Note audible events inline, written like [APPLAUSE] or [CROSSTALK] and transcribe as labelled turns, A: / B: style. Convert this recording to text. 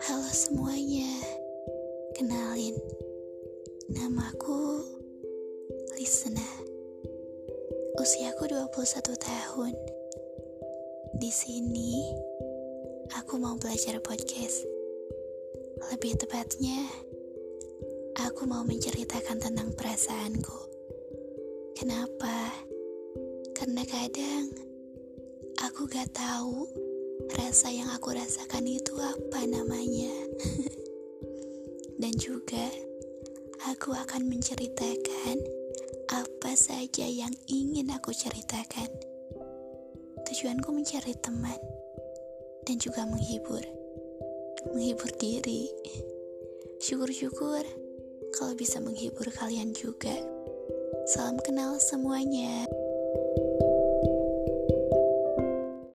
A: semuanya, kenalin, namaku Lisna. Usiaku 21 tahun. Di sini aku mau belajar podcast. Lebih tepatnya, aku mau menceritakan tentang perasaanku. Kenapa? Karena kadang aku gak tahu rasa yang aku rasakan itu apa namanya. [LAUGHS] Dan juga aku akan menceritakan apa saja yang ingin aku ceritakan. Tujuanku mencari teman dan juga menghibur. Menghibur diri. Syukur-syukur kalau bisa menghibur kalian juga. Salam kenal semuanya.